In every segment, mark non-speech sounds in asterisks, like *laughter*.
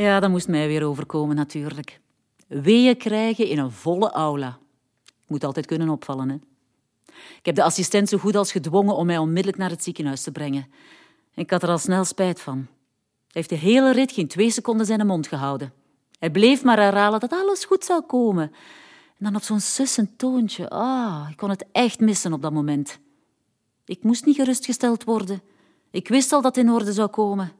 Ja, dat moest mij weer overkomen natuurlijk. Weeën krijgen in een volle aula. Moet altijd kunnen opvallen, hè? Ik heb de assistent zo goed als gedwongen om mij onmiddellijk naar het ziekenhuis te brengen. Ik had er al snel spijt van. Hij heeft de hele rit geen twee seconden zijn mond gehouden. Hij bleef maar herhalen dat alles goed zou komen. En dan op zo'n sussend toontje. Ah, ik kon het echt missen op dat moment. Ik moest niet gerustgesteld worden. Ik wist al dat het in orde zou komen.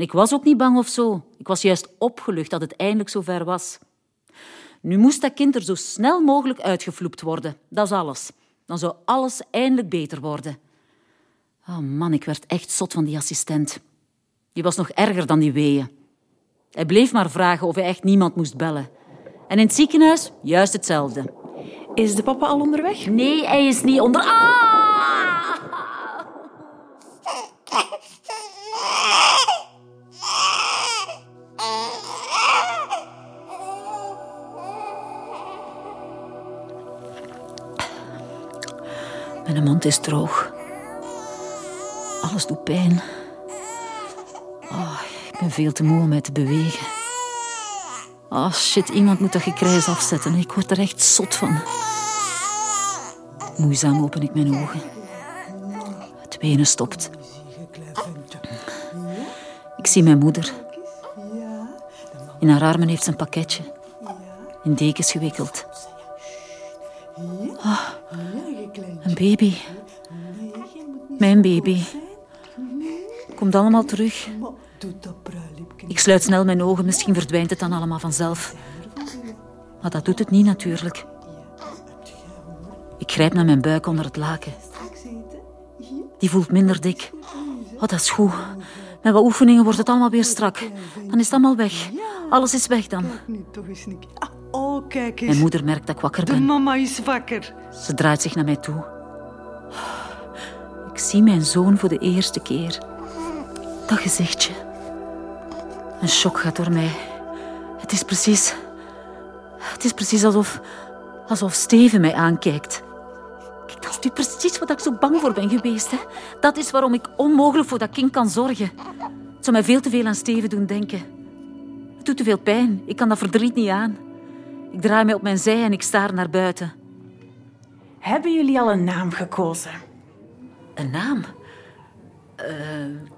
En ik was ook niet bang of zo. Ik was juist opgelucht dat het eindelijk zover was. Nu moest dat kind er zo snel mogelijk uitgevloept worden. Dat is alles. Dan zou alles eindelijk beter worden. Oh man, ik werd echt zot van die assistent. Die was nog erger dan die weeën. Hij bleef maar vragen of hij echt niemand moest bellen. En in het ziekenhuis juist hetzelfde. Is de papa al onderweg? Nee, hij is niet onder. Ah! Mijn mond is droog. Alles doet pijn. Oh, ik ben veel te moe om mij te bewegen. Oh shit, iemand moet dat gekrijs afzetten. Ik word er echt zot van. Moeizaam open ik mijn ogen. Het wenen stopt. Ik zie mijn moeder. In haar armen heeft ze een pakketje. In dekens gewikkeld. Baby. Mijn baby. Komt allemaal terug. Ik sluit snel mijn ogen, misschien verdwijnt het dan allemaal vanzelf. Maar dat doet het niet natuurlijk. Ik grijp naar mijn buik onder het laken. Die voelt minder dik. Oh, dat is goed. Met wat oefeningen wordt het allemaal weer strak. Dan is het allemaal weg. Alles is weg dan. Oh, kijk eens. Mijn moeder merkt dat ik wakker De ben. mama is wakker. Ze draait zich naar mij toe. Ik zie mijn zoon voor de eerste keer. Dat gezichtje. Een shock gaat door mij. Het is precies... Het is precies alsof... Alsof Steven mij aankijkt. Kijk, dat is nu precies wat ik zo bang voor ben geweest. Hè? Dat is waarom ik onmogelijk voor dat kind kan zorgen. Het zou mij veel te veel aan Steven doen denken. Het doet te veel pijn. Ik kan dat verdriet niet aan. Ik draai mij op mijn zij en ik staar naar buiten. Hebben jullie al een naam gekozen? Een naam?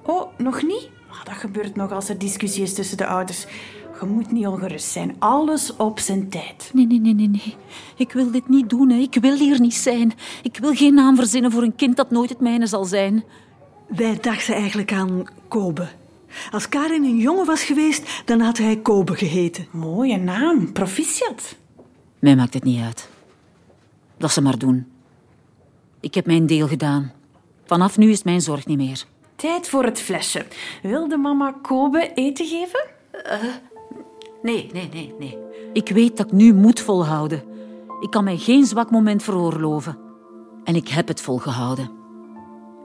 Oh, nog niet? Ah, dat gebeurt nog als er discussie is tussen de ouders. Je moet niet ongerust zijn. Alles op zijn tijd. Nee, nee, nee, nee, nee. Ik wil dit niet doen. Hè. Ik wil hier niet zijn. Ik wil geen naam verzinnen voor een kind dat nooit het mijne zal zijn. Wij dachten eigenlijk aan Kobe. Als Karin een jongen was geweest, dan had hij Kobe geheten. Mooie naam. Proficiat. Mij maakt het niet uit. Laat ze maar doen. Ik heb mijn deel gedaan. Vanaf nu is mijn zorg niet meer. Tijd voor het flesje. Wil de mama Kobe eten geven? Nee, nee, nee, nee. Ik weet dat ik nu moet volhouden. Ik kan mij geen zwak moment veroorloven. En ik heb het volgehouden.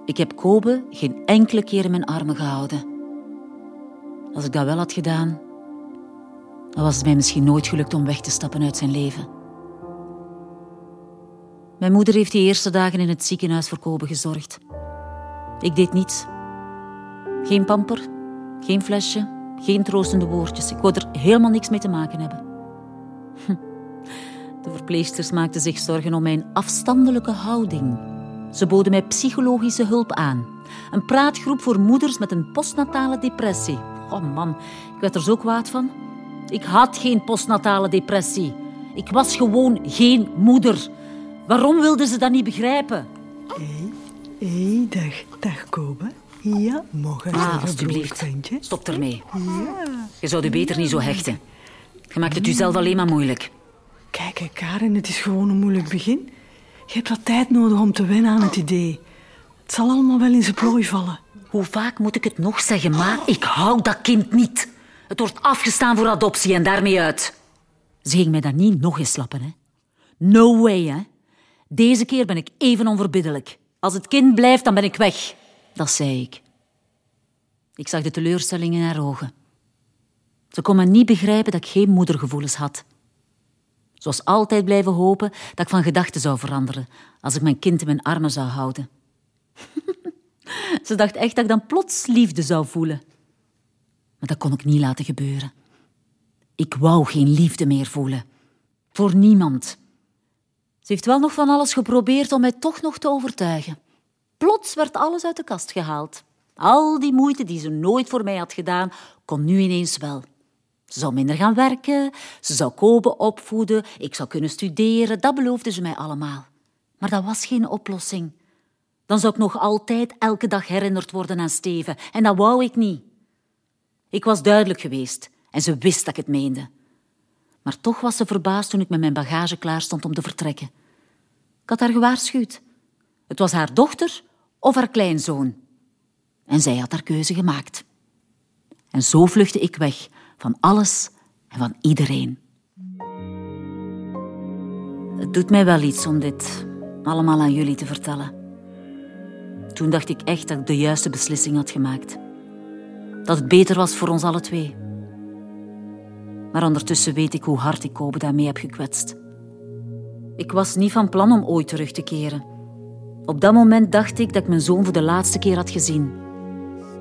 Ik heb Kobe geen enkele keer in mijn armen gehouden. Als ik dat wel had gedaan, dan was het mij misschien nooit gelukt om weg te stappen uit zijn leven. Mijn moeder heeft die eerste dagen in het ziekenhuis voor Kobe gezorgd. Ik deed niets. Geen pamper, geen flesje, geen troostende woordjes. Ik wou er helemaal niks mee te maken hebben. Hm. De verpleegsters maakten zich zorgen om mijn afstandelijke houding. Ze boden mij psychologische hulp aan. Een praatgroep voor moeders met een postnatale depressie. Oh man, ik werd er zo kwaad van. Ik had geen postnatale depressie. Ik was gewoon geen moeder. Waarom wilden ze dat niet begrijpen? Hé, hey, dag, dag Kobe. Ja, mogen Ah, alstublieft. ventje. Stop ermee. Je zou je beter niet zo hechten. Je maakt het jezelf alleen maar moeilijk. Kijk, Karin, het is gewoon een moeilijk begin. Je hebt wat tijd nodig om te wennen aan het idee. Het zal allemaal wel in zijn plooi vallen. Hoe vaak moet ik het nog zeggen, maar ik hou dat kind niet. Het wordt afgestaan voor adoptie en daarmee uit. Ze ging mij dat niet nog eens slappen, hè. No way, hè. Deze keer ben ik even onverbiddelijk. Als het kind blijft, dan ben ik weg. Dat zei ik. Ik zag de teleurstelling in haar ogen. Ze kon me niet begrijpen dat ik geen moedergevoelens had. Ze was altijd blijven hopen dat ik van gedachten zou veranderen als ik mijn kind in mijn armen zou houden. *laughs* Ze dacht echt dat ik dan plots liefde zou voelen. Maar dat kon ik niet laten gebeuren. Ik wou geen liefde meer voelen. Voor niemand. Ze heeft wel nog van alles geprobeerd om mij toch nog te overtuigen. Plots werd alles uit de kast gehaald. Al die moeite die ze nooit voor mij had gedaan, kon nu ineens wel. Ze zou minder gaan werken, ze zou Kobe opvoeden, ik zou kunnen studeren, dat beloofde ze mij allemaal. Maar dat was geen oplossing. Dan zou ik nog altijd elke dag herinnerd worden aan Steven, en dat wou ik niet. Ik was duidelijk geweest en ze wist dat ik het meende. Maar toch was ze verbaasd toen ik met mijn bagage klaar stond om te vertrekken. Ik had haar gewaarschuwd. Het was haar dochter of haar kleinzoon. En zij had haar keuze gemaakt. En zo vluchtte ik weg van alles en van iedereen. Het doet mij wel iets om dit allemaal aan jullie te vertellen. Toen dacht ik echt dat ik de juiste beslissing had gemaakt. Dat het beter was voor ons alle twee. Maar ondertussen weet ik hoe hard ik Kobe daarmee heb gekwetst. Ik was niet van plan om ooit terug te keren. Op dat moment dacht ik dat ik mijn zoon voor de laatste keer had gezien.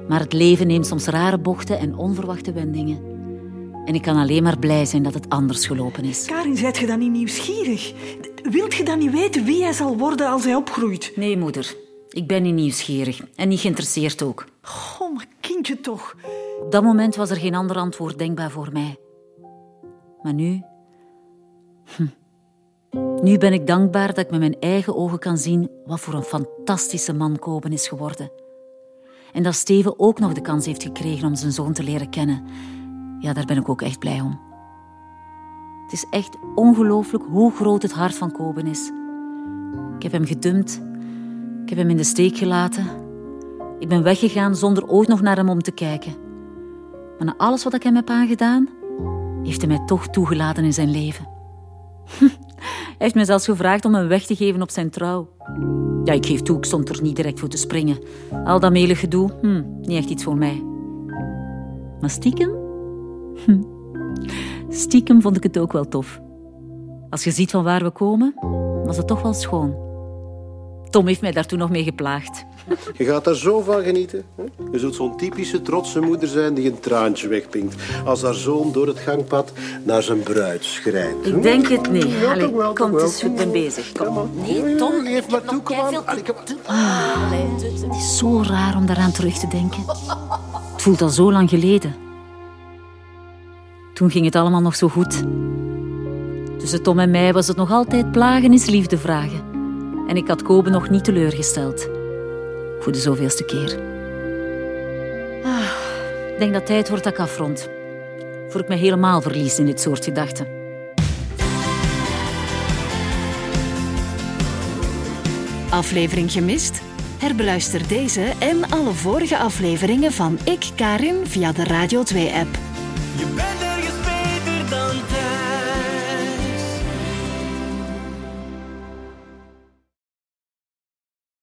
Maar het leven neemt soms rare bochten en onverwachte wendingen. En ik kan alleen maar blij zijn dat het anders gelopen is. Karin, zijt je dan niet nieuwsgierig? Wilt je dan niet weten wie hij zal worden als hij opgroeit? Nee, moeder. Ik ben niet nieuwsgierig en niet geïnteresseerd ook. Oh, maar kindje toch. Op dat moment was er geen ander antwoord denkbaar voor mij. Maar nu... Hm. Nu ben ik dankbaar dat ik met mijn eigen ogen kan zien wat voor een fantastische man Koben is geworden. En dat Steven ook nog de kans heeft gekregen om zijn zoon te leren kennen. Ja, daar ben ik ook echt blij om. Het is echt ongelooflijk hoe groot het hart van Koben is. Ik heb hem gedumpt. Ik heb hem in de steek gelaten. Ik ben weggegaan zonder ooit nog naar hem om te kijken. Maar na alles wat ik hem heb aangedaan, heeft hij mij toch toegelaten in zijn leven. *laughs* Hij heeft mij zelfs gevraagd om hem weg te geven op zijn trouw. Ja, ik geef toe, ik stond er niet direct voor te springen. Al dat melig gedoe, hm, niet echt iets voor mij. Maar stiekem? Hm. *laughs* Stiekem vond ik het ook wel tof. Als je ziet van waar we komen, was het toch wel schoon. Tom heeft mij daartoe nog mee geplaagd. Je gaat daar zo van genieten. Hè? Je zult zo'n typische trotse moeder zijn die een traantje wegpinkt. Als haar zoon door het gangpad naar zijn bruid schrijft. Ik denk het niet. Ja, Allee, wel, kom, het is goed, ben bezig. Kom. Ja, Nee, Tom, Geef maar toe, kom aan. Ah, het is zo raar om daaraan terug te denken. Het voelt al zo lang geleden. Toen ging het allemaal nog zo goed. Tussen Tom en mij was het nog altijd plagen is liefde vragen. En ik had Kobe nog niet teleurgesteld. Voor de zoveelste keer. Ah, ik denk dat tijd wordt dat ik afrond. Voor ik me helemaal verlies in dit soort gedachten. Aflevering gemist? Herbeluister deze en alle vorige afleveringen van Ik Karin via de Radio 2-app. Je bent